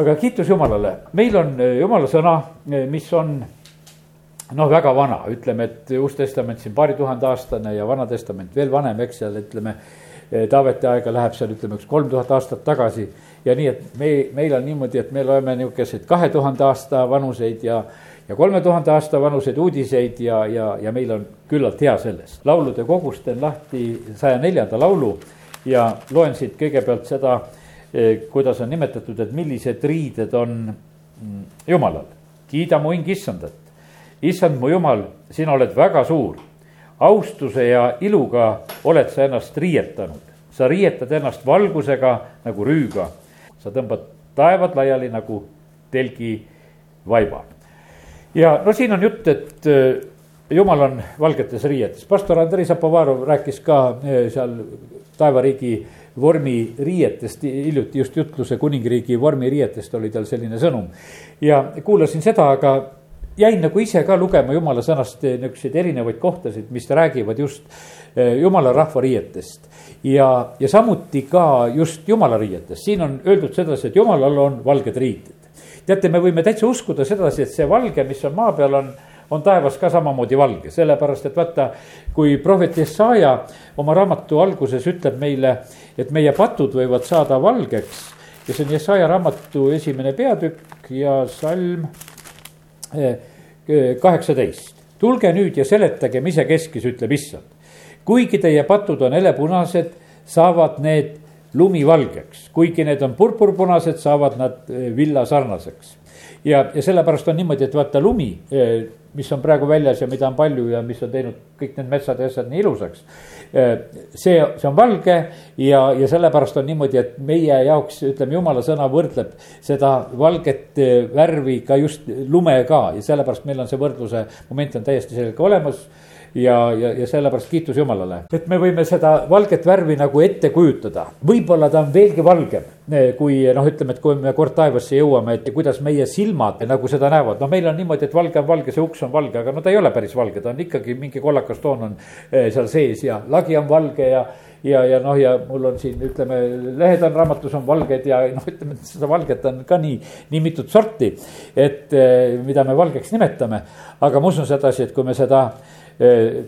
aga kiitus Jumalale, meil on Jumala sõna, mis on noh, väga vana, ütleme, et Uus Testament siin paari tuhande aastane ja Vana Testament veel vanem, eks seal ütleme. Taaveti aega läheb seal ütleme üks kolm tuhat aastat tagasi ja nii, et me, meil on niimoodi, et me loeme niisuguseid kahe tuhande aasta vanuseid ja ja kolme tuhande aasta vanuseid uudiseid ja, ja, ja meil on küllalt hea sellest. laulude kogust teen lahti saja neljanda laulu ja loen siit kõigepealt seda, eh, kuidas on nimetatud, et millised riided on mm, Jumalal. kiida mu hing issandat issand mu jumal, sina oled väga suur. austuse ja iluga oled sa ennast riietanud, sa riietad ennast valgusega nagu rüüga. sa tõmbad taevad laiali nagu telgi vaiba. ja no siin on jutt, et äh, jumal on valgetes riietes, pastor Andrei Zapovarov rääkis ka äh, seal taevariigi vormiriietest, hiljuti just jutluse kuningriigi vormiriietest oli tal selline sõnum. ja kuulasin seda, aga jäin nagu ise ka lugema jumala sõnast eh, niisuguseid erinevaid kohtasid, mis räägivad just eh, jumala rahva riietest. ja, ja samuti ka just jumala riietest, siin on öeldud sedasi, et jumalal on valged riided. teate, me võime täitsa uskuda sedasi, et see valge, mis on maa peal, on on taevas ka samamoodi valge, sellepärast et vaata, kui prohvet Jesaja oma raamatu alguses ütleb meile, et meie patud võivad saada valgeks ja see on Jesaja raamatu esimene peatükk ja salm eh, kaheksateist. tulge nüüd ja seletage, mis see keskis, ütleb issand. kuigi teie patud on helepunased, saavad need lumivalgeks, kuigi need on purpurpunased, saavad nad eh, villasarnaseks. Ja, ja sellepärast on niimoodi, et vaata lumi eh, mis on praegu väljas ja mida on palju ja mis on teinud kõik need metsad ja asjad nii ilusaks. see, see on valge ja, ja sellepärast on niimoodi, et meie jaoks, ütleme, jumala sõna võrdleb seda valget värvi ka just lumega ja sellepärast meil on see võrdluse moment on täiesti selge olemas ja, ja, ja sellepärast kiitus Jumalale, et me võime seda valget värvi nagu ette kujutada. võib-olla ta on veelgi valgem, kui noh, ütleme, et kui me kord taevasse jõuame, et kuidas meie silmad nagu seda näevad, noh, meil on niimoodi, et valge on valge, see uks on valge, aga no ta ei ole päris valge, ta on ikkagi mingi kollakas toon on eh, seal sees ja lagi on valge ja ja, ja noh, ja mul on siin, ütleme, lehed on raamatus on valged ja noh, ütleme, seda valget on ka nii, nii mitut sorti. et eh, mida me valgeks nimetame, aga ma usun sedasi, et kui me seda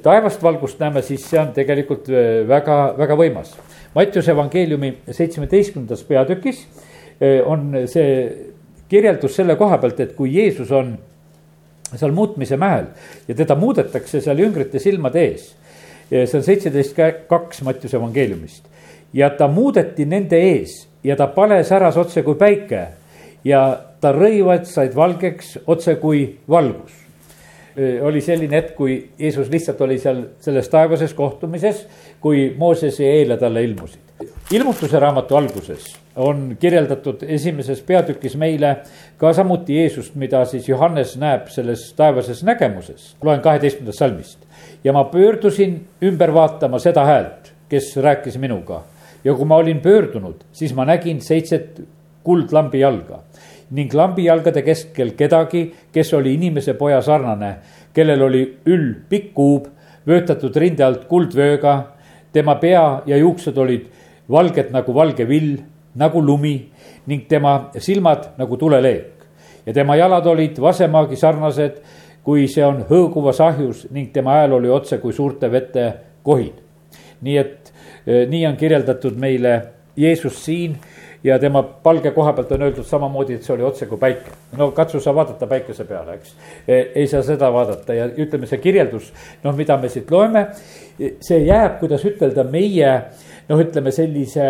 taevast valgust näeme, siis see on tegelikult äh, väga, väga võimas. Mattiuse evangeeliumi seitsmeteistkümnendas peatükis äh, on see kirjeldus selle koha pealt, et kui Jeesus on seal muutmise mäel ja teda muudetakse seal jüngrite silmade ees. see on seitseteist kaks Mattiuse evangeeliumist ja ta muudeti nende ees ja ta pale säras otse kui päike ja ta rõivad said valgeks otse kui valgus oli selline hetk, kui Jeesus lihtsalt oli seal selles taevases kohtumises, kui Mooses ja Eela talle ilmusid. ilmutuse raamatu alguses on kirjeldatud esimeses peatükis meile ka samuti Jeesust, mida siis Johannes näeb selles taevases nägemuses. loen kaheteistkümnendast salmist ja ma pöördusin ümber vaatama seda häält, kes rääkis minuga ja kui ma olin pöördunud, siis ma nägin seitset kuldlambi jalga ning lambijalgade keskel kedagi, kes oli inimese poja sarnane, kellel oli üll pikk kuub, vöötatud rinde alt kuldvööga. tema pea ja juuksed olid valged nagu valge vill, nagu lumi ning tema silmad nagu tuleleek. ja tema jalad olid vasemaagi sarnased, kui see on hõõguvas ahjus ning tema hääl oli otse kui suurte vete kohid. nii et eh, nii on kirjeldatud meile Jeesus siin ja tema palge koha pealt on öeldud samamoodi, et see oli otse kui päike. no katsu sa vaadata päikese peale, eks. E, ei saa seda vaadata ja ütleme, see kirjeldus, noh, mida me siit loeme, see jääb, kuidas ütelda, meie noh, ütleme sellise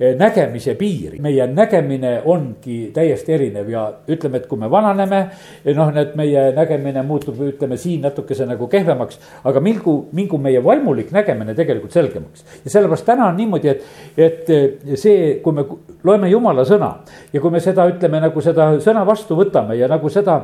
nägemise piiri. meie nägemine ongi täiesti erinev ja ütleme, et kui me vananeme, eh, noh, et meie nägemine muutub, ütleme siin natukese nagu kehvemaks. aga mingu, mingu meie vaimulik nägemine tegelikult selgemaks. ja sellepärast täna on niimoodi, et, et eh, see, kui me loeme jumala sõna ja kui me seda ütleme nagu seda sõna vastu võtame ja nagu seda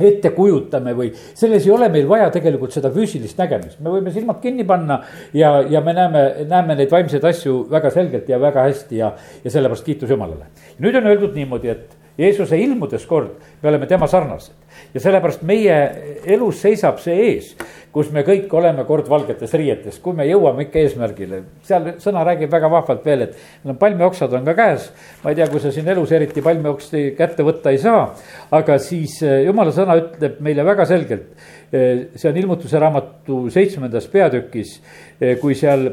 ette kujutame või selles ei ole meil vaja tegelikult seda füüsilist nägemist, me võime silmad kinni panna ja, ja me näeme, näeme neid vaimseid asju väga selgelt ja väga hästi ja, ja sellepärast kiitus Jumalale. nüüd on öeldud niimoodi, et Jeesuse ilmudes kord, me oleme tema sarnased ja sellepärast meie elus seisab see ees, kus me kõik oleme kord valgetes riietes, kui me jõuame ikka eesmärgile. seal sõna räägib väga vahvalt veel, et no palmioksad on ka käes. ma ei tea, kui sa siin elus eriti palmioksti kätte võtta ei saa, aga siis eh, jumala sõna ütleb meile väga selgelt. Eh, see on ilmutuse raamatu seitsmendas peatükis, eh, kui seal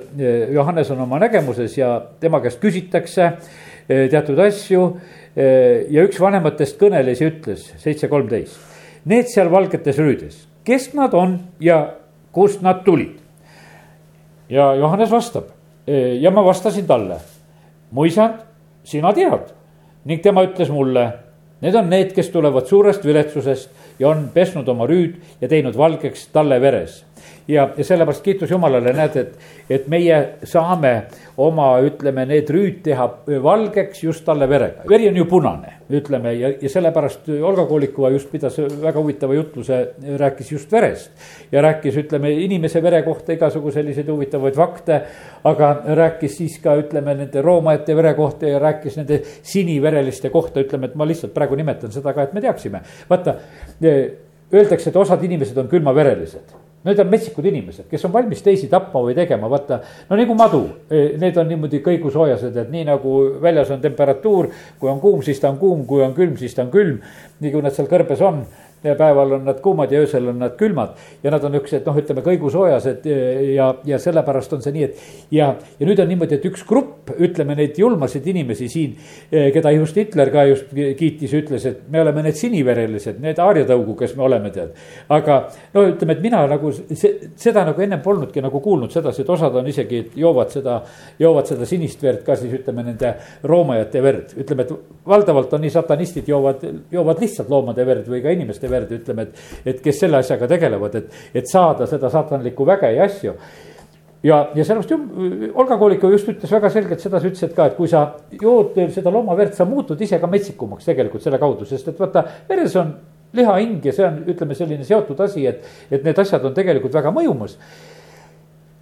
Johannes on oma nägemuses ja tema käest küsitakse teatud asju ja üks vanematest kõneles ja ütles, seitse kolmteist need seal valgetes rüüdes, kes nad on ja kust nad tulid? ja Johannes vastab e, ja ma vastasin talle, mu isand, sina tead. ning tema ütles mulle, need on need, kes tulevad suurest viletsusest ja on pesnud oma rüüd ja teinud valgeks talle veres ja, ja sellepärast kiitus Jumalale, näed, et, et meie saame oma, ütleme, need rüüd teha valgeks just talle verega. veri on ju punane, ütleme ja, ja sellepärast Olga Koolikova just pidas väga huvitava jutluse, rääkis just verest. ja rääkis, ütleme, inimese vere kohta igasugu selliseid huvitavaid fakte. aga rääkis siis ka, ütleme, nende roomajate vere kohta ja rääkis nende sinivereliste kohta, ütleme, et ma lihtsalt praegu nimetan seda ka, et me teaksime. vaata, öeldakse, et osad inimesed on külmaverelised Need on metsikud inimesed, kes on valmis teisi tapma või tegema, vaata. no nagu madu, e, need on niimoodi kõigusoojased, et nii nagu väljas on temperatuur, kui on kuum, siis ta on kuum, kui on külm, siis ta on külm. nii kui nad seal kõrbes on ja päeval on nad kuumad ja öösel on nad külmad. ja nad on niisugused noh, ütleme kõigusoojased ja, ja sellepärast on see nii, et ja, ja nüüd on niimoodi, et üks grupp, ütleme neid julmasid inimesi siin, keda just Hitler ka just kiitis, ütles, et me oleme need siniverelised, need aarjatõugu, kes me oleme, tead. aga no ütleme, et mina nagu see, seda nagu ennem polnudki nagu kuulnud sedasi, et osad on isegi joovad seda, joovad seda sinist verd ka siis ütleme nende roomajate verd, ütleme, et valdavalt on nii satanistid joovad, joovad lihtsalt loomade verd või ka inimeste verd verd, ütleme, et, et kes selle asjaga tegelevad, et, et saada seda saatanlikku väge ja asju ja, ja sellepärast ju Olga Kooliku just ütles väga selgelt sedasi, ütles, et ka, et kui sa jood seda loomaverd, sa muutud ise ka metsikumaks tegelikult selle kaudu, sest et vaata, veres on lihahing ja see on, ütleme, selline seotud asi, et, et need asjad on tegelikult väga mõjumas.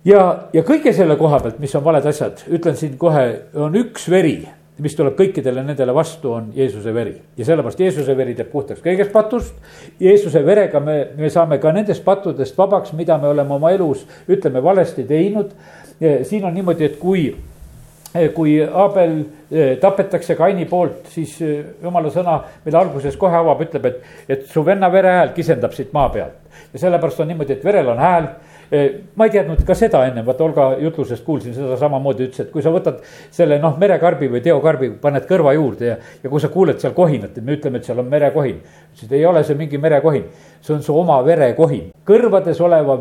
ja, ja kõige selle koha pealt, mis on valed asjad, ütlen siin kohe, on üks veri mis tuleb kõikidele nendele vastu, on Jeesuse veri. ja sellepärast Jeesuse veri teeb puhtaks kõigest patust. Jeesuse verega me, me saame ka nendest pattudest vabaks, mida me oleme oma elus, ütleme, valesti teinud. siin on niimoodi, et kui, kui Abel eh, tapetakse Kaini poolt, siis eh, jumala sõna, mille alguses kohe avab, ütleb, et, et su venna vere hääl kisendab siit maa pealt. ja sellepärast on niimoodi, et verel on hääl ma ei teadnud ka seda ennem, vaata Olga jutlusest kuulsin seda samamoodi, ütles, et kui sa võtad selle noh, merekarbi või teokarbi, paned kõrva juurde ja, ja kui sa kuuled seal kohinat, et me ütleme, et seal on merekohin. ütles, et ei ole see mingi merekohin, see on su oma verekohin, kõrvades oleva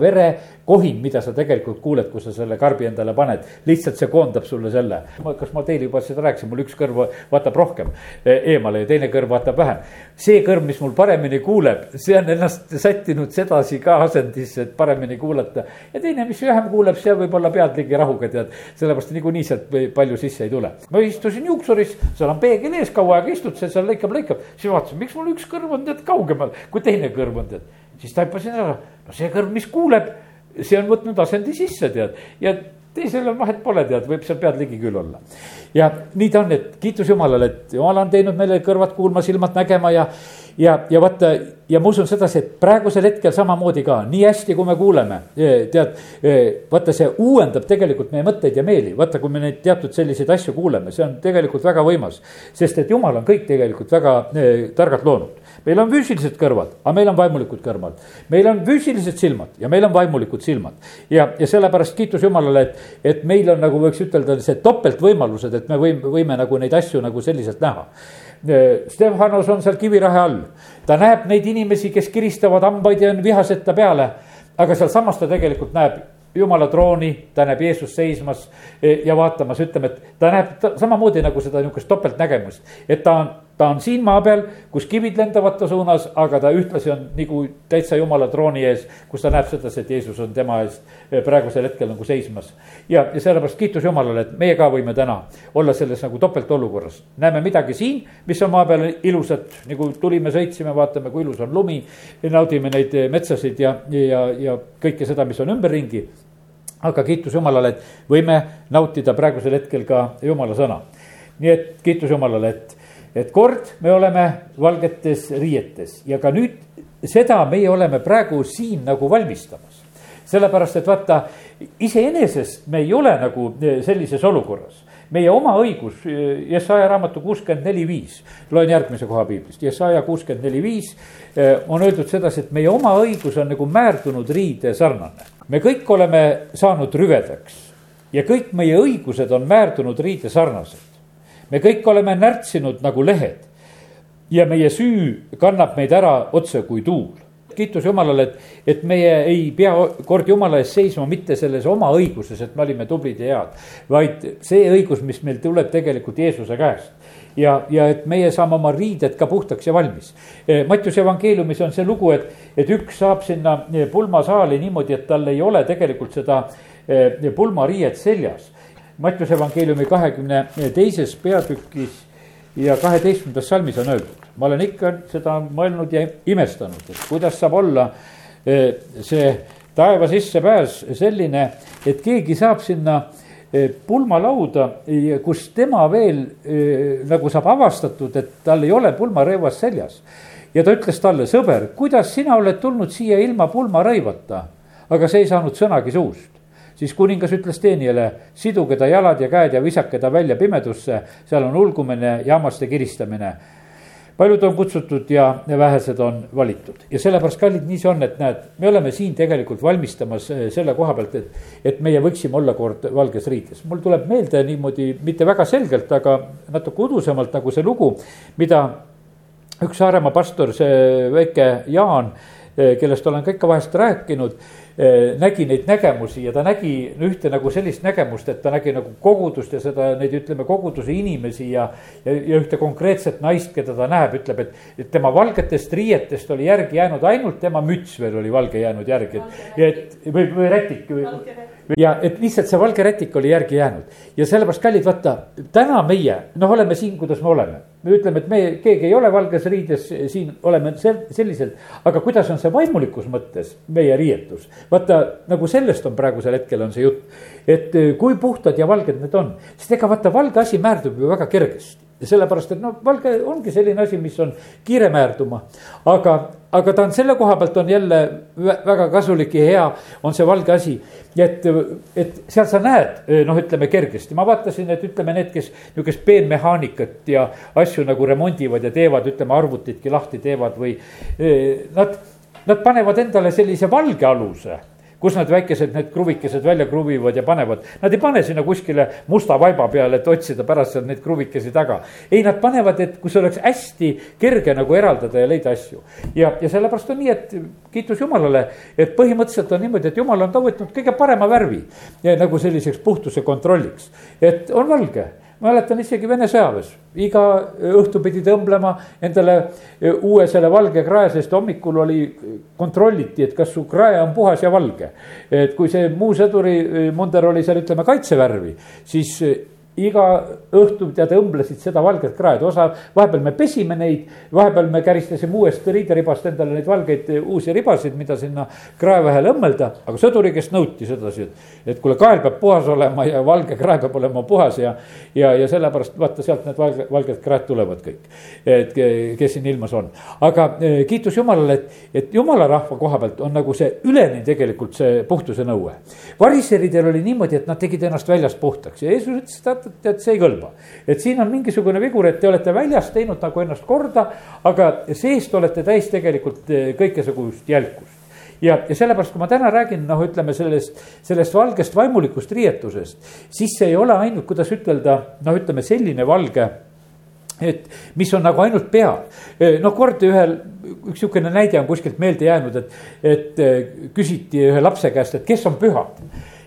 verekohin, mida sa tegelikult kuuled, kui sa selle karbi endale paned. lihtsalt see koondab sulle selle, kas ma teile juba seda rääkisin, mul üks kõrv vaatab rohkem e, eemale ja teine kõrv vaatab vähem. see kõrv, mis mul paremini kuuleb, see on ennast sättinud sedasi ka asendisse, et paremini kuulata ja teine, mis vähem kuuleb, seal võib olla pead ligi rahuga, tead. sellepärast niikuinii sealt palju sisse ei tule. ma istusin juuksuris, seal on peegel ees, kaua aega istud, see seal lõikab, lõikab. siis vaatasin, miks mul üks kõrv on tead kaugemal kui teine kõrv on tead. siis taipasin ära, no see kõrv, mis kuuleb, see on võtnud asendi sisse tead ja teisel on vahet pole, tead, võib seal pead ligi küll olla. ja nii ta on, et kiitus Jumalale, et Jumal on teinud meile kõrvad kuulma, silmad nägema ja ja, ja vaata ja ma usun sedasi, et praegusel hetkel samamoodi ka, nii hästi, kui me kuuleme, tead, vaata, see uuendab tegelikult meie mõtteid ja meeli, vaata, kui me neid teatud selliseid asju kuuleme, see on tegelikult väga võimas. sest et jumal on kõik tegelikult väga eh, targalt loonud. Meil on füüsilised kõrvad, aga meil on vaimulikud kõrvad. meil on füüsilised silmad ja meil on vaimulikud silmad. ja, ja sellepärast kiitus Jumalale, et, et meil on nagu võiks ütelda, see topeltvõimalused, et me võime, võime nagu neid asju nagu selliselt näha Stefanos on seal kivirahe all, ta näeb neid inimesi, kes kiristavad hambaid ja on vihased ta peale. aga sealsamas ta tegelikult näeb jumala trooni, ta näeb Jeesust seismas ja vaatamas, ütleme, et ta näeb ta, samamoodi nagu seda niisugust topeltnägemust, et ta on ta on siin maa peal, kus kivid lendavad ta suunas, aga ta ühtlasi on nagu täitsa jumala trooni ees, kus ta näeb sedasi, et Jeesus on tema ees eh, praegusel hetkel nagu seismas. ja, ja sellepärast kiitus Jumalale, et meie ka võime täna olla selles nagu topeltolukorras. näeme midagi siin, mis on maa peal ilusat, nagu tulime, sõitsime, vaatame, kui ilus on lumi. naudime neid eh, metsasid ja, ja, ja kõike seda, mis on ümberringi. aga kiitus Jumalale, et võime nautida praegusel hetkel ka Jumala sõna. nii et kiitus Jumalale, et et kord me oleme valgetes riietes ja ka nüüd seda meie oleme praegu siin nagu valmistamas. sellepärast, et vaata, iseenesest me ei ole nagu sellises olukorras meie oma õigus, Jesaja raamatu kuuskümmend neli viis, loen järgmise koha piiblist, Jesaja kuuskümmend neli viis eh, on öeldud sedasi, et meie oma õigus on nagu määrdunud riide sarnane. me kõik oleme saanud rüvedaks ja kõik meie õigused on määrdunud riide sarnased. Me kõik oleme närtsinud nagu lehed ja meie süü kannab meid ära otse kui tuul kiitus Jumalale, et, et meie ei pea kord Jumala ees seisma mitte selles oma õiguses, et me olime tublid ja head. vaid see õigus, mis meil tuleb tegelikult Jeesuse käest ja, ja et meie saame oma riided ka puhtaks ja valmis. Eh, Mattiuse evangeeliumis on see lugu, et, et üks saab sinna eh, pulmasaali niimoodi, et tal ei ole tegelikult seda eh, pulmariiet seljas. Mattiuse evangeeliumi kahekümne teises peatükis ja kaheteistkümnendas salmis on öeldud ma olen ikka seda mõelnud ja imestanud, et kuidas saab olla eh, see taeva sissepääs selline, et keegi saab sinna eh, pulmalauda, kus tema veel eh, nagu saab avastatud, et tal ei ole pulmarõivas seljas. ja ta ütles talle, sõber, kuidas sina oled tulnud siia ilma pulmarõivata, aga see ei saanud sõnagi suust siis kuningas ütles teenijale, siduge ta jalad ja käed ja visake ta välja pimedusse, seal on ulgumine ja hammaste kiristamine. Paljud on kutsutud ja, vähesed on valitud. Ja sellepärast, kallid, nii see on, et näed, me oleme siin tegelikult valmistamas eh, selle koha pealt, et, et meie võiksime olla kord valges riides. mul tuleb meelde niimoodi, mitte väga selgelt, aga natuke udusemalt nagu see lugu, mida üks Saaremaa pastor, see väike Jaan, eh, kellest olen ka ikka vahest rääkinud nägi neid nägemusi ja ta nägi ühte nagu sellist nägemust, et ta nägi nagu kogudust ja seda, neid ütleme, koguduse inimesi ja. ja, ja ühte konkreetset naist, keda ta näeb, ütleb, et, et tema valgetest riietest oli järgi jäänud ainult tema müts veel oli valge jäänud järgi, et, et või, või rätik või ja et lihtsalt see valge rätik oli järgi jäänud ja sellepärast, kallid, vaata täna meie noh, oleme siin, kuidas me oleme. Me ütleme, et me, keegi ei ole valges riides, siin oleme sel-, sellised, aga kuidas on see vaimulikus mõttes meie riietus. vaata nagu sellest on praegusel hetkel on see jutt, et kui puhtad ja valged need on, sest ega vaata valge asi määrdub ju väga kergesti sellepärast, et noh, valge ongi selline asi, mis on kiire määrduma. aga, aga ta on selle koha pealt on jälle väga kasulik ja hea, on see valge asi. et, et seal sa näed, noh, ütleme kergesti, ma vaatasin, et ütleme need, kes nihukest peenmehaanikat ja asju nagu remondivad ja teevad, ütleme arvutitki lahti teevad või eh, nad, nad panevad endale sellise valge aluse kus nad väikesed need kruvikesed välja kruvivad ja panevad. Nad ei pane sinna kuskile musta vaiba peale, et otsida pärast sealt neid kruvikesi taga. ei, nad panevad, et kus oleks hästi kerge nagu eraldada ja leida asju. ja, ja sellepärast on nii, et kiitus Jumalale, et põhimõtteliselt on niimoodi, et Jumal on ka võtnud kõige parema värvi ja, nagu selliseks puhtuse kontrolliks, et on valge mäletan isegi Vene sõjaväes, iga õhtu pidi tõmblema endale uue selle valge krae, sest hommikul oli, kontrolliti, et kas su krae on puhas ja valge. et kui see muu sõduri munder oli seal, ütleme, kaitsevärvi, siis iga õhtu tead õmblesid seda valget kraed, osa, vahepeal me pesime neid, vahepeal me käristasime uuest riideribast endale neid valgeid uusi ribasid, mida sinna krae vahele õmmelda. aga sõduri käest nõuti sedasi, et, et kuule, kael peab puhas olema ja valge krae peab olema puhas ja. ja, ja sellepärast vaata sealt need valge, valged kraed tulevad kõik, et kes siin ilmas on. aga eh, kiitus Jumalale, et, et Jumala rahva koha pealt on nagu see üleni tegelikult see puhtuse nõue. variseridel oli niimoodi, et nad tegid ennast väljast puhtaks ja Jeesus ütles, et tead, see ei kõlba. et siin on mingisugune vigur, et te olete väljas teinud nagu ennast korda, aga seest olete täis tegelikult eh, kõikesugust jälkust ja, ja sellepärast, kui ma täna räägin, noh, ütleme sellest, sellest valgest vaimulikust riietusest, siis see ei ole ainult, kuidas ütelda, noh, ütleme selline valge et mis on nagu ainult peal. Eh, noh, kord ühel, üks sihukene näide on kuskilt meelde jäänud, et, et eh, küsiti ühe lapse käest, et kes on pühad.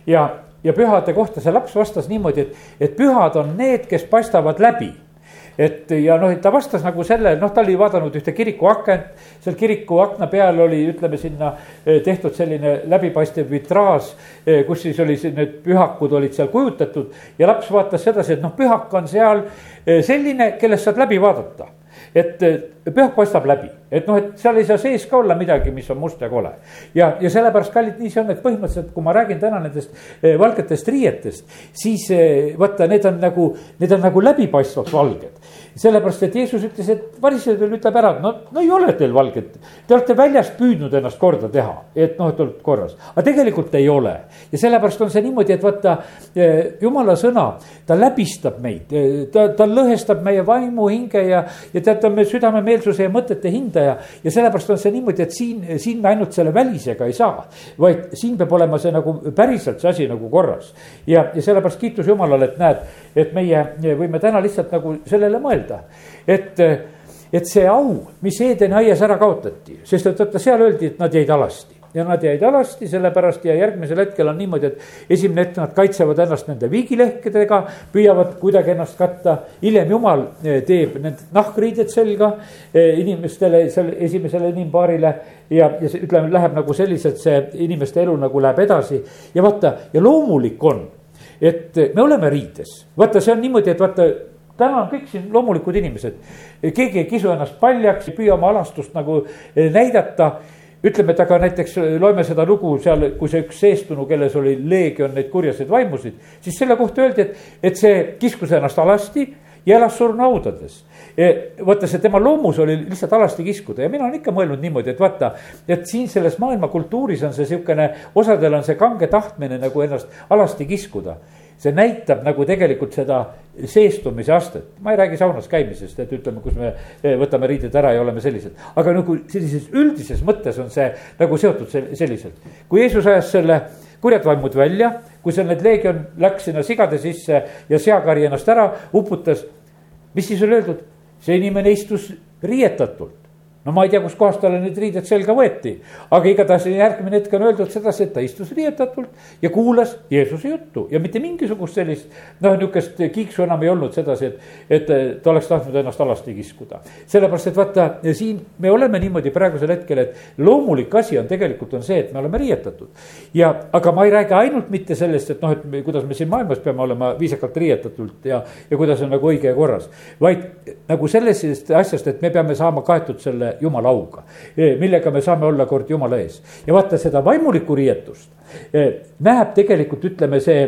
ja, ja pühade kohta see laps vastas niimoodi, et, et pühad on need, kes paistavad läbi. Et ja noh, ta vastas nagu selle, noh, ta oli vaadanud ühte kiriku akent, seal kiriku akna peal oli, ütleme sinna eh, tehtud selline läbipaistev vitraaž, eh, kus siis oli need pühakud olid seal kujutatud. Ja laps vaatas sedasi, et noh, pühak on seal eh, selline, kellest saad läbi vaadata. Et pühak paistab läbi, et noh, et seal ei saa sees ka olla midagi, mis on must ja kole. ja, ja sellepärast, kallid, nii see on, et põhimõtteliselt, kui ma räägin täna nendest eh, valgetest riietest, siis eh, vaata, need on nagu, need on nagu läbipaistvalt valged sellepärast, et Jeesus ütles, et varisejatel ütleb ära, et no, no ei ole teil valget. Te olete väljas püüdnud ennast korda teha, et noh, et olete korras, aga tegelikult ei ole. ja sellepärast on see niimoodi, et vaata eh, jumala sõna, ta läbistab meid, ta, ta lõhestab meie vaimu, hinge ja, ja tead, ta on meie südamemeelsuse ja mõtete hindaja. ja sellepärast on see niimoodi, et siin, siin me ainult selle välisega ei saa, vaid siin peab olema see nagu päriselt see asi nagu korras. ja, ja sellepärast kiitus Jumalale, et näed, et meie võime täna lihtsalt nagu sellele mõelda, et, et see au, mis Eedeni aias ära kaotati, sest et vaata, seal öeldi, et nad jäid alasti ja nad jäid alasti sellepärast ja järgmisel hetkel on niimoodi, et esimene hetk nad kaitsevad ennast nende viigilehkedega, püüavad kuidagi ennast katta. hiljem jumal eh, teeb need nahkriided selga eh, inimestele, seal esimesele inimpaarile ja, ja ütleme, läheb nagu selliselt, see inimeste elu nagu läheb edasi. Ja vaata ja loomulik on et me oleme riides, vaata, see on niimoodi, et vaata täna on kõik siin loomulikud inimesed, keegi ei kisu ennast paljaks, ei püüa oma alastust nagu eh, näidata ütleme, et aga näiteks eh, loeme seda lugu seal, kui see üks eestunu, kelles oli leegion neid kurjaseid vaimusid, siis selle kohta öeldi, et, et see kiskus ennast alasti ja elas surnuhaudades. vaata, see tema loomus oli lihtsalt alasti kiskuda ja mina olen ikka mõelnud niimoodi, et vaata, et siin selles maailma kultuuris on see sihukene, osadel on see kange tahtmine nagu ennast alasti kiskuda see näitab nagu tegelikult seda seestumise astet, ma ei räägi saunas käimisest, et ütleme, kus me eh, võtame riided ära ja oleme sellised. aga nagu sellises üldises mõttes on see nagu seotud selliselt. kui Jeesus ajas selle kurjad vaimud välja, kui seal need leegion läks sinna sigade sisse ja seakari ennast ära uputas. mis siis oli öeldud, see inimene istus riietatult no ma ei tea, kuskohast talle need riided selga võeti, aga igatahes järgmine hetk on öeldud sedasi, et ta istus riietatult ja kuulas Jeesuse juttu ja mitte mingisugust sellist. noh, nihukest kiiksu enam ei olnud sedasi, et, et ta oleks tahtnud ennast alasti kiskuda. sellepärast, et vaata siin me oleme niimoodi praegusel hetkel, et loomulik asi on tegelikult on see, et me oleme riietatud. ja, aga ma ei räägi ainult mitte sellest, et noh, et me, kuidas me siin maailmas peame olema viisakalt riietatult ja, ja kuidas on nagu õige ja korras. vaid nagu sellest asjast, et me peame saama kaetud selle jumala auga, millega me saame olla kord jumala ees. ja vaata seda vaimulikku riietust näeb tegelikult, ütleme, see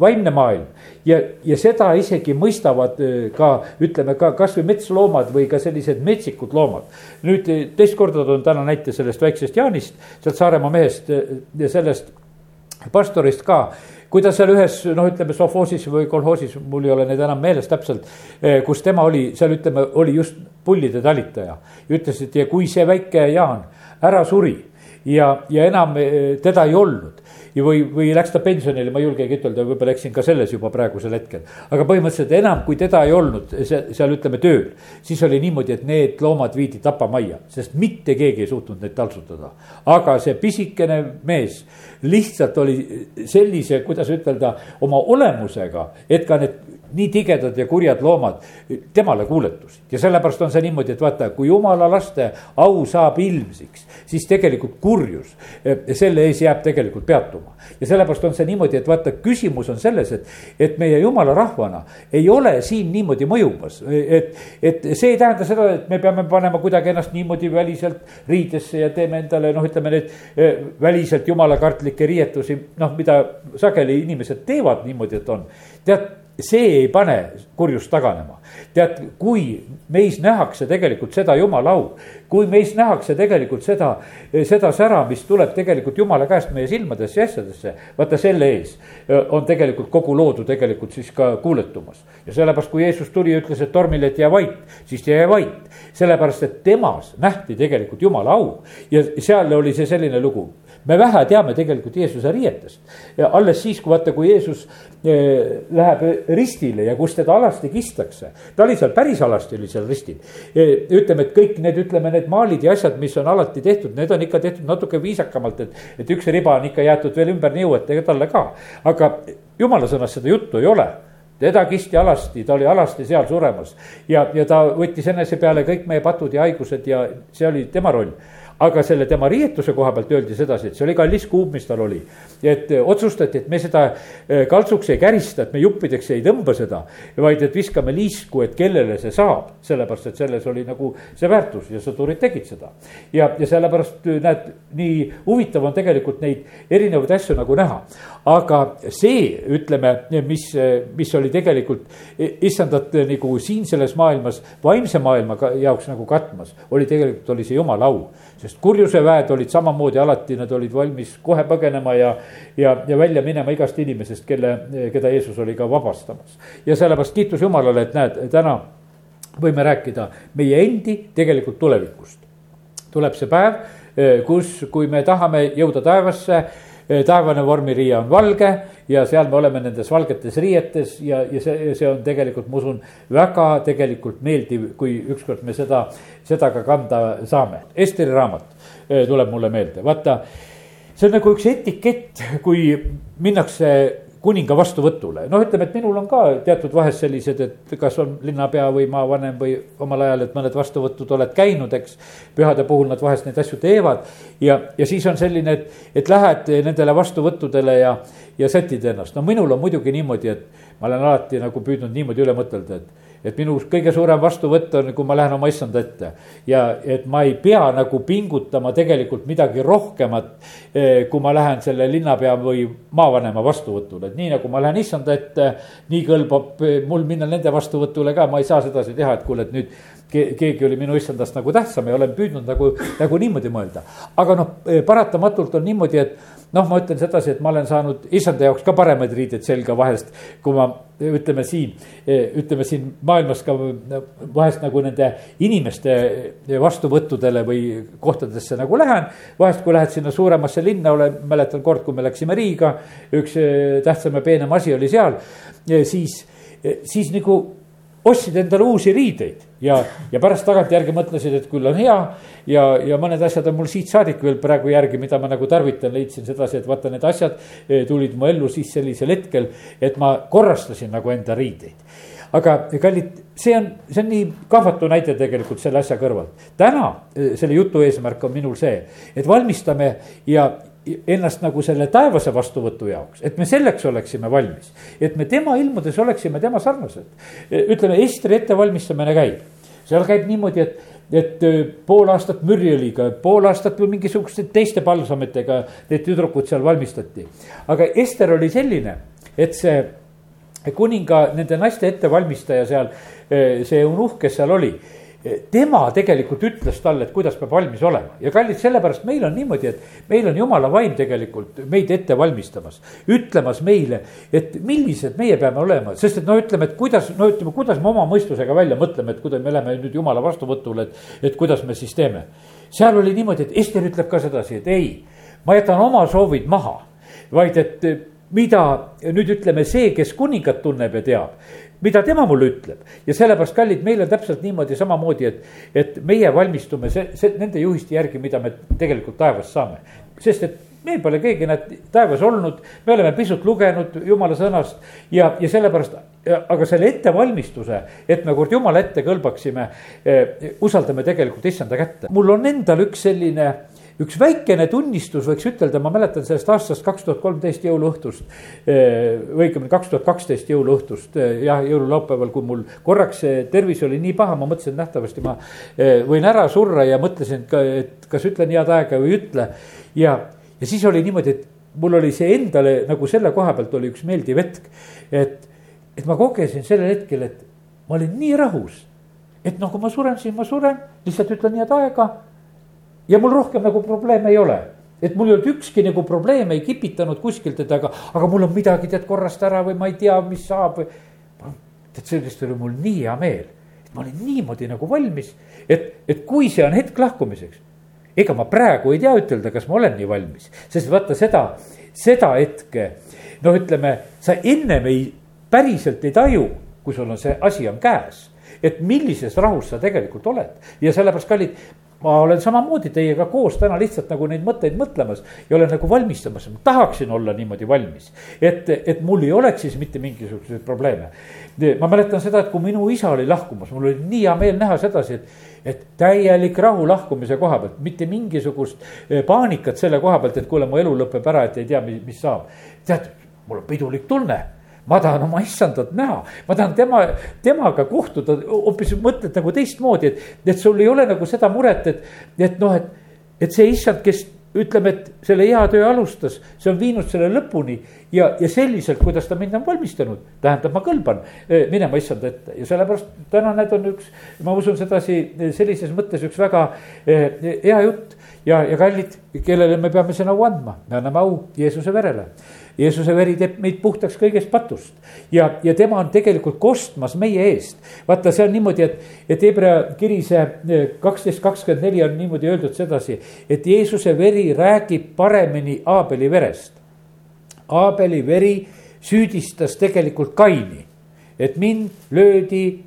vaimne maailm ja, ja seda isegi mõistavad ka, ütleme ka kasvõi metsloomad või ka sellised metsikud loomad. nüüd teist korda toon täna näite sellest väiksest Jaanist, sealt Saaremaa mehest ja sellest pastorist ka kui ta seal ühes noh, ütleme sovhoosis või kolhoosis, mul ei ole neid enam meeles täpselt, eh, kus tema oli, seal ütleme, oli just pullide talitaja. ütles, et ja kui see väike Jaan ära suri ja, ja enam eh, teda ei olnud või, või läks ta pensionile, ma ei julgegi ütelda, võib-olla eksin ka selles juba praegusel hetkel. aga põhimõtteliselt enam, kui teda ei olnud seal ütleme tööl, siis oli niimoodi, et need loomad viidi tapamajja, sest mitte keegi ei suutnud neid taltsutada. aga see pisikene mees lihtsalt oli sellise, kuidas ütelda, oma olemusega, et ka need nii tigedad ja kurjad loomad temale kuuletusid. ja sellepärast on see niimoodi, et vaata, kui jumala laste au saab ilmsiks, siis tegelikult kurjus eh, selle ees jääb tegelikult peatuma. ja sellepärast on see niimoodi, et vaata, küsimus on selles, et, et meie jumala rahvana ei ole siin niimoodi mõjumas. et, et see ei tähenda seda, et me peame panema kuidagi ennast niimoodi väliselt riidesse ja teeme endale noh, ütleme neid eh, väliselt jumalakartlikke riietusi, noh, mida sageli inimesed teevad niimoodi, et on. Tead see ei pane kurjust taganema. tead, kui meis nähakse tegelikult seda jumala au, kui meis nähakse tegelikult seda, seda sära, mis tuleb tegelikult jumala käest meie silmadesse ja asjadesse. vaata selle ees on tegelikult kogu loodu tegelikult siis ka kuuletumas. ja sellepärast, kui Jeesus tuli ja ütles, et tormile, et jää vait, siis jäi vait. sellepärast, et temas nähti tegelikult jumala au ja seal oli see selline lugu me vähe teame tegelikult Jeesuse riietest. ja alles siis, kui vaata, kui Jeesus läheb ristile ja kus teda alasti kistakse. ta oli seal, päris alasti oli seal ristil. Ütleme, et kõik need, ütleme, need maalid ja asjad, mis on alati tehtud, need on ikka tehtud natuke viisakamalt, et. et üks riba on ikka jäetud veel ümber niuetega talle ka. aga jumala sõnas seda juttu ei ole teda kisti alasti, ta oli alasti seal suremas ja, ja ta võttis enese peale kõik meie patud ja haigused ja see oli tema roll aga selle tema riietuse koha pealt öeldi sedasi, et see oli kallis kuub, mis tal oli. et otsustati, et me seda kaltsuks ei kärista, et me juppideks ei tõmba seda, vaid et viskame liisku, et kellele see saab, sellepärast et selles oli nagu see väärtus ja sõdurid tegid seda. ja, ja sellepärast näed, nii huvitav on tegelikult neid erinevaid asju nagu näha. aga see, ütleme, mis, mis oli tegelikult issandat nagu siin selles maailmas vaimse maailma jaoks nagu katmas, oli tegelikult oli see jumala au sest kurjuse väed olid samamoodi alati, nad olid valmis kohe põgenema ja, ja, ja välja minema igast inimesest, kelle, keda Jeesus oli ka vabastamas. ja sellepärast kiitus Jumalale, et näed, täna võime rääkida meie endi tegelikult tulevikust. tuleb see päev, kus, kui me tahame jõuda taevasse taevane vormiriie on valge ja seal me oleme nendes valgetes riietes ja, ja see, see on tegelikult, ma usun, väga tegelikult meeldiv, kui ükskord me seda, seda ka kanda saame. Esteri raamat tuleb mulle meelde, vaata, see on nagu üks etikett, kui minnakse kuninga vastuvõtule, noh, ütleme, et minul on ka teatud vahest sellised, et kas on linnapea või maavanem või omal ajal, et mõned vastuvõtud oled käinud, eks. pühade puhul nad vahest neid asju teevad ja, ja siis on selline, et, et lähed nendele vastuvõttudele ja, ja sätid ennast, no minul on muidugi niimoodi, et ma olen alati nagu püüdnud niimoodi üle mõtelda, et et minu kõige suurem vastuvõtt on, kui ma lähen oma issanda ette. ja et ma ei pea nagu pingutama tegelikult midagi rohkemat, eh, kui ma lähen selle linnapea või maavanema vastuvõtule, et nii nagu ma lähen issanda ette, nii kõlbab eh, mul minna nende vastuvõtule ka, ma ei saa sedasi teha, et kuule, et nüüd keegi oli minu issandast nagu tähtsam ja olen püüdnud nagu, nagu niimoodi mõelda. aga noh, eh, paratamatult on niimoodi, et noh, ma ütlen sedasi, et ma olen saanud issanda jaoks ka paremaid riideid selga vahest, kui ma ütleme siin, ütleme siin maailmas ka vahest nagu nende inimeste vastuvõttudele või kohtadesse nagu lähen. vahest, kui lähed sinna suuremasse linna, olen, mäletan kord, kui me läksime Riiga, üks eh, tähtsam ja peenem asi oli seal, siis, siis nagu ostsid endale uusi riideid ja, ja pärast tagantjärgi mõtlesid, et küll on hea. ja, ja mõned asjad on mul siit saadik veel praegu järgi, mida ma nagu tarvitan, leidsin sedasi, et vaata, need asjad eh, tulid mu ellu siis sellisel hetkel, et ma korrastasin nagu enda riideid aga kallid, see on, see on nii kahvatu näide tegelikult selle asja kõrvalt. täna eh, selle jutu eesmärk on minul see, et valmistame ja ennast nagu selle taevase vastuvõtu jaoks, et me selleks oleksime valmis. et me tema ilmudes oleksime tema sarnased. ütleme, Estri ettevalmistamine käib, seal käib niimoodi, et, et äh, pool aastat mürjõliga, pool aastat või mingisuguste teiste palsamitega need tüdrukud seal valmistati. aga Ester oli selline, et see kuninga, nende naiste ettevalmistaja seal, äh, see eunuhh, kes seal oli tema tegelikult ütles talle, et kuidas peab valmis olema ja kallid, sellepärast meil on niimoodi, et meil on jumala vaim tegelikult meid ette valmistamas. ütlemas meile, et millised meie peame olema, sest et no ütleme, et kuidas, no ütleme, kuidas me oma mõistusega välja mõtleme, et kuidas me läheme nüüd jumala vastuvõtule, et, et kuidas me siis teeme. seal oli niimoodi, et Ester ütleb ka sedasi, et ei, ma jätan oma soovid maha, vaid et mida nüüd ütleme, see, kes kuningat tunneb ja teab, mida tema mulle ütleb ja sellepärast, kallid, meil on täpselt niimoodi samamoodi, et, et meie valmistume see, see nende juhiste järgi, mida me tegelikult taevas saame. sest et meil pole keegi näed taevas olnud, me oleme pisut lugenud jumala sõnast ja, ja sellepärast, aga selle ettevalmistuse, et me kord jumala ette kõlbaksime eh,, usaldame tegelikult issanda kätte. mul on endal üks selline üks väikene tunnistus, võiks ütelda, ma mäletan sellest aastast kaks tuhat kolmteist jõuluõhtust. Eh, või õigemini kaks tuhat kaksteist jõuluõhtust, eh, jah, jõululaupäeval, kui mul korraks tervis oli nii paha, ma mõtlesin, et nähtavasti ma eh, võin ära surra ja mõtlesin, et kas ütlen head aega või ei ütle. ja, ja siis oli niimoodi, et mul oli see endale nagu selle koha pealt oli üks meeldiv hetk. et, et ma kogesin sellel hetkel, et ma olin nii rahus, et noh, kui ma suren, siis ma suren, lihtsalt ütlen head aega ja mul rohkem nagu probleeme ei ole et mul ei olnud ükski nagu probleem ei kipitanud kuskilt, et aga, aga mul on midagi tead korrast ära või ma ei tea, mis saab. tead, sellest oli mul nii hea meel, et ma olin niimoodi nagu valmis, et, et kui see on hetk lahkumiseks. ega ma praegu ei tea ütelda, kas ma olen nii valmis, sest vaata seda, seda hetke. noh, ütleme, sa ennem ei, päriselt ei taju, kui sul on see asi on käes et millises rahus sa tegelikult oled ja sellepärast, kallid, ma olen samamoodi teiega koos täna lihtsalt nagu neid mõtteid mõtlemas ja olen nagu valmistamas, ma tahaksin olla niimoodi valmis. et, et mul ei oleks siis mitte mingisuguseid probleeme. ma mäletan seda, et kui minu isa oli lahkumas, mul oli nii hea meel näha sedasi, et, et täielik rahu lahkumise koha pealt, mitte mingisugust eh, paanikat selle koha pealt, et kuule, mu elu lõpeb ära, et ei tea, mis saab. tead, mul on pidulik tunne ma tahan oma issandat näha, ma tahan tema, temaga kohtuda, hoopis mõtled nagu teistmoodi, et, et sul ei ole nagu seda muret, et, et noh, et, et see issand, kes ütleme, et selle hea töö alustas, see on viinud selle lõpuni ja, ja selliselt, kuidas ta mind on valmistanud, tähendab, ma kõlban eh, minema issanda ette. Ja sellepärast täna need on üks, ma usun sedasi sellises mõttes üks väga eh, hea jutt ja, ja kallid, kellele me peame selle au andma, me anname au Jeesuse verele Jeesuse veri teeb meid puhtaks kõigest patust ja, ja tema on tegelikult kostmas meie eest. vaata, see on niimoodi, et, et Hebra kiri see eh, kaksteist kakskümmend neli on niimoodi öeldud sedasi, et Jeesuse veri räägib paremini Aabeli verest. Aabeli veri süüdistas tegelikult Kaini, et mind löödi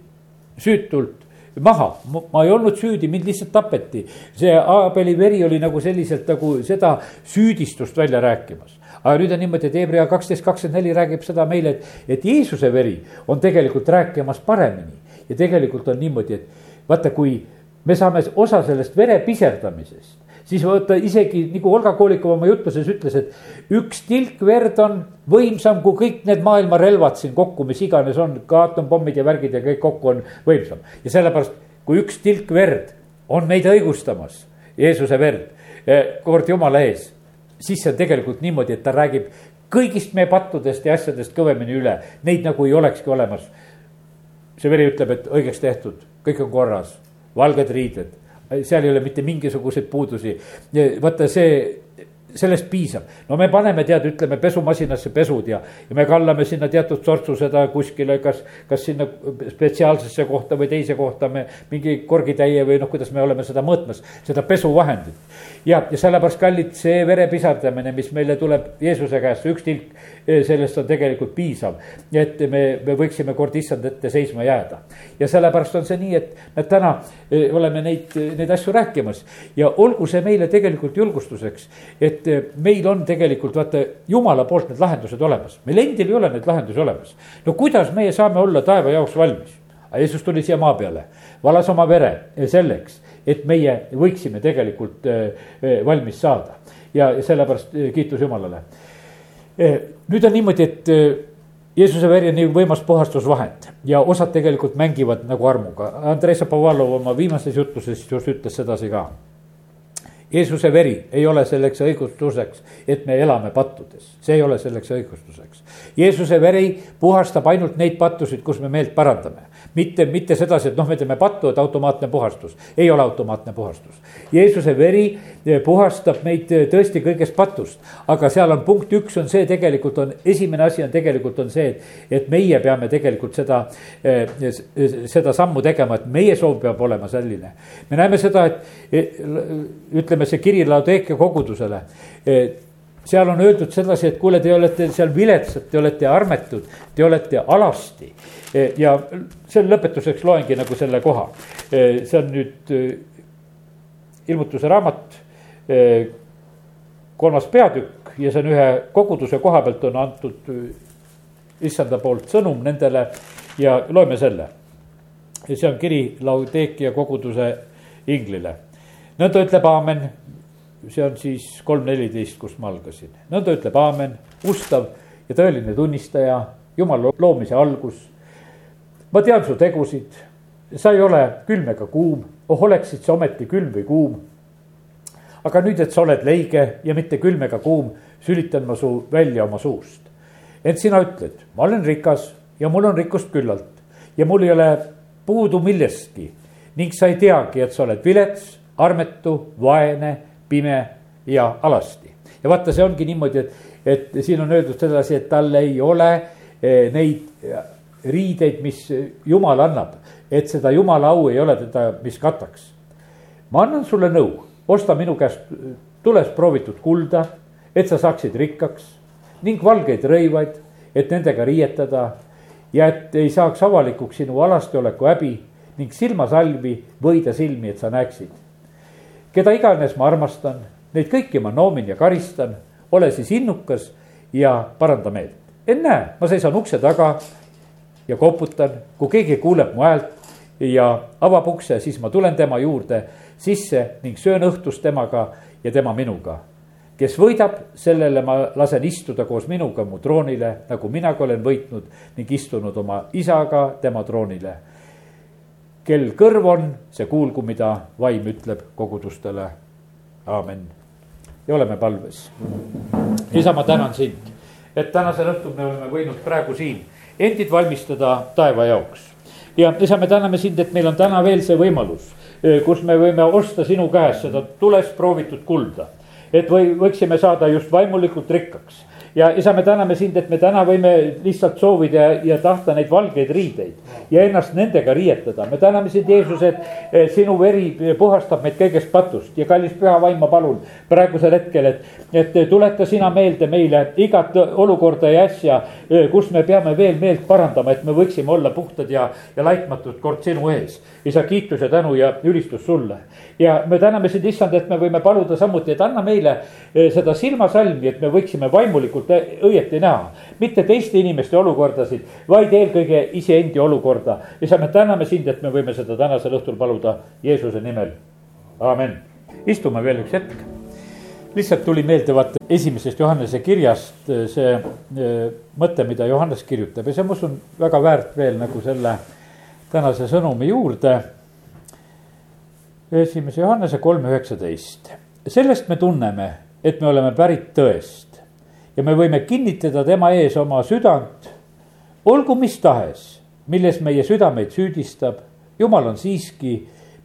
süütult maha, ma ei olnud süüdi, mind lihtsalt tapeti. see Aabeli veri oli nagu selliselt nagu seda süüdistust välja rääkimas aga nüüd on niimoodi, et Hebra kaksteist kakskümmend neli räägib seda meile, et, et Jeesuse veri on tegelikult rääkimas paremini. ja tegelikult on niimoodi, et vaata, kui me saame osa sellest vere piserdamisest, siis vaata isegi nagu Olga Koolikova oma jutluses ütles, et üks tilk verd on võimsam kui kõik need maailma relvad siin kokku, mis iganes on, ka atompommid ja värgid ja kõik kokku on võimsam. ja sellepärast, kui üks tilk verd on meid õigustamas, Jeesuse verd, eh, kord Jumala ees siis see on tegelikult niimoodi, et ta räägib kõigist meie pattudest ja asjadest kõvemini üle, neid nagu ei olekski olemas. see veri ütleb, et õigeks tehtud, kõik on korras, valged riided, seal ei ole mitte mingisuguseid puudusi. vaata see sellest piisab. no me paneme, tead, ütleme pesumasinasse pesud ja, ja me kallame sinna teatud sortsu seda kuskile, kas, kas sinna spetsiaalsesse kohta või teise kohta me mingi korgitäie või noh, kuidas me oleme seda mõõtmas, seda pesuvahendit. Ja, ja sellepärast, kallid, see vere pisardamine, mis meile tuleb Jeesuse käest, üks tilk, eh, sellest on tegelikult piisav. et me, me võiksime kord issand ette seisma jääda. ja sellepärast on see nii, et näed, täna eh, oleme neid, neid asju rääkimas ja olgu see meile tegelikult julgustuseks, et et eh, meil on tegelikult vaata jumala poolt need lahendused olemas, meil endil ei ole neid lahendusi olemas. no kuidas meie saame olla taeva jaoks valmis? aga Jeesus tuli siia maa peale, valas oma vere selleks, et meie võiksime tegelikult eh, eh, valmis saada ja sellepärast kiitus Jumalale. nüüd on niimoodi, et Jeesuse veri on nii võimas puhastusvahend ja osad tegelikult mängivad nagu armuga. Andrei Šapovalov oma viimases jutluses just ütles sedasi ka Jeesuse veri ei ole selleks õigustuseks, et me elame pattudes, see ei ole selleks õigustuseks. Jeesuse veri puhastab ainult neid pattusid, kus me meelt parandame mitte, mitte sedasi, et noh, me teeme pattu, et automaatne puhastus, ei ole automaatne puhastus. Jeesuse veri eh, puhastab meid eh, tõesti kõigest patust, aga seal on punkt üks on see, tegelikult on, esimene asi on tegelikult on see, et, et meie peame tegelikult seda, eh, seda sammu tegema, et meie soov peab olema selline. me näeme seda, et ütleme, see kiri Laodeekia kogudusele seal on öeldud sedasi, et kuule, te olete seal viletsad, te olete armetud, te olete alasti. E, ja selle lõpetuseks loengi nagu selle koha. E, see on nüüd e, ilmutuse raamat, kolmas peatükk ja see on ühe koguduse koha pealt on antud issanda poolt sõnum nendele ja loeme selle. see on kiri Laudeekia koguduse inglile. nõnda ütleb aamen see on siis kolm neliteist, kust ma algasin. nõnda ütleb aamen, ustav ja tõeline tunnistaja, jumala loomise algus. ma tean su tegusid, sa ei ole külm ega kuum, oh oleksid sa ometi külm või kuum. aga nüüd, et sa oled leige ja mitte külm ega kuum, sülitan ma su välja oma suust. ent sina ütled, ma olen rikas ja mul on rikkust küllalt ja mul ei ole puudu millestki ning sa ei teagi, et sa oled vilets, armetu, vaene pime ja alasti. ja vaata, see ongi niimoodi, et, et siin on öeldud sedasi, et tal ei ole eh, neid riideid, mis jumal annab, et seda jumala au ei ole teda, mis kataks. ma annan sulle nõu, osta minu käest tules proovitud kulda, et sa saaksid rikkaks ning valgeid rõivaid, et nendega riietada ja et ei saaks avalikuks sinu alasteoleku häbi ning silmasalvi võida silmi, et sa näeksid keda iganes ma armastan, neid kõiki ma noomin ja karistan, ole siis innukas ja paranda meelt. ennäe, ma seisan ukse taga ja koputan, kui keegi kuuleb mu häält ja avab ukse, siis ma tulen tema juurde sisse ning söön õhtust temaga ja tema minuga. kes võidab, sellele ma lasen istuda koos minuga mu troonile, nagu minagi olen võitnud ning istunud oma isaga tema troonile. Kel kõrv on, see kuulgu, mida vaim ütleb kogudustele. aamen. ja oleme palves. isa, ma tänan sind, et tänasel õhtul me oleme võinud praegu siin endid valmistada taeva jaoks ja isa, me täname sind, et meil on täna veel see võimalus, eh, kus me võime osta sinu käest seda tulest proovitud kulda. et või võiksime saada just vaimulikult rikkaks ja isa, me täname sind, et me täna võime lihtsalt soovida ja, ja tahta neid valgeid riideid ja ennast nendega riietada. me täname sind, Jeesus, et sinu veri puhastab meid kõigest patust ja kallis püha vaim, ma palun praegusel hetkel, et, et tuleta sina meelde meile igat olukorda ja asja, kus me peame veel meelt parandama, et me võiksime olla puhtad ja, ja laitmatud kord sinu ees. isa, kiitus ja tänu ja ülistus sulle. ja me täname sind, issand, et me võime paluda samuti, et anna meile seda silmasalmi, et me võiksime vaimulikult tegelikult õieti näha. mitte teiste inimeste olukordasid, vaid eelkõige iseendi olukorda. isa, me täname sind, et me võime seda tänasel õhtul paluda Jeesuse nimel. amen. istume veel üks hetk. lihtsalt tuli meelde vaata esimesest Johannese kirjast eh, see eh, mõte, mida Johannes kirjutab ja see, ma usun, väga väärt veel nagu selle tänase sõnumi juurde. esimese Johannese kolm üheksateist, sellest me tunneme, et me oleme pärit tõest ja me võime kinnitada tema ees oma südant, olgu mis tahes, milles meie südameid süüdistab. jumal on siiski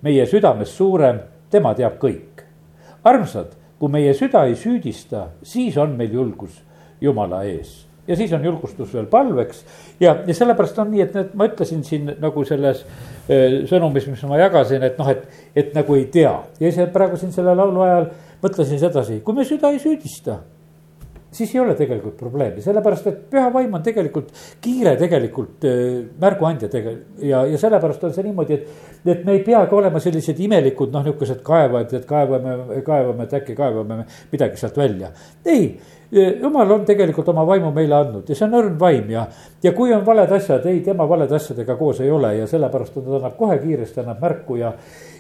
meie südames suurem, tema teab kõik. armsad, kui meie süda ei süüdista, siis on meil julgus Jumala ees ja siis on julgustus veel palveks ja, ja sellepärast on nii, et need, ma ütlesin siin nagu selles äh, sõnumis, mis ma jagasin, et noh, et, et nagu ei tea ja siis praegu siin selle laulu ajal mõtlesin sedasi, kui me süda ei süüdista siis ei ole tegelikult probleemi, sellepärast et püha vaim on tegelikult kiire tegelikult äh, märguandja tege- ja, ja sellepärast on see niimoodi, et. et me ei peagi olema sellised imelikud noh, nihukesed kaevajad, et kaevame, kaevame, et äkki kaevame midagi sealt välja. ei, äh, jumal on tegelikult oma vaimu meile andnud ja see on õrn vaim ja, ja kui on valed asjad, ei, tema valede asjadega koos ei ole ja sellepärast ta annab kohe kiiresti annab märku ja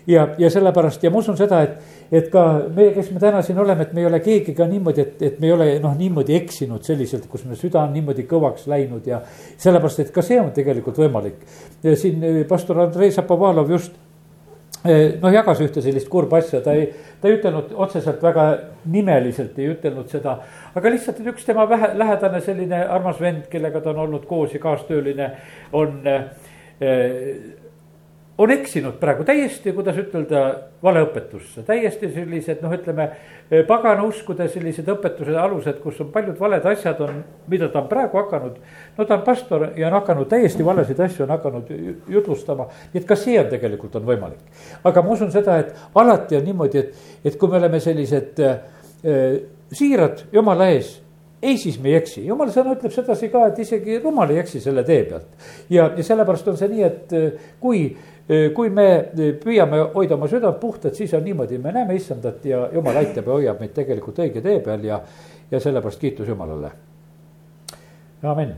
ja, ja sellepärast ja ma usun seda, et, et ka meie, kes me täna siin oleme, et me ei ole keegi ka niimoodi, et, et me ei ole noh, niimoodi eksinud selliselt, kus me süda on niimoodi kõvaks läinud ja sellepärast, et ka see on tegelikult võimalik. siin eh, pastor Andrei Zapovalov just eh, noh, jagas ühte sellist kurba asja, ta ei, ta ei ütelnud otseselt väga nimeliselt, ei ütelnud seda. aga lihtsalt, üks tema vähe, lähedane selline armas vend, kellega ta on olnud koos ja kaastööline, on äh, on eksinud praegu täiesti, kuidas ütelda, valeõpetusse, täiesti sellised noh, ütleme pagana uskude sellised õpetuse alused, kus on paljud valed asjad on, mida ta on praegu hakanud. no ta on pastor ja on hakanud täiesti valesid asju on hakanud jutlustama, nii et ka see on tegelikult on võimalik. aga ma usun seda, et alati on niimoodi, et, et kui me oleme sellised äh, siirad jumala ees ei, siis me ei eksi, jumala sõna ütleb sedasi ka, et isegi rumal ei eksi selle tee pealt. ja, ja sellepärast on see nii, et kui kui me püüame hoida oma südant puhtad, siis on niimoodi, me näeme issandat ja jumal aitab ja hoiab meid tegelikult õige tee peal ja, ja sellepärast kiitus Jumalale. amin.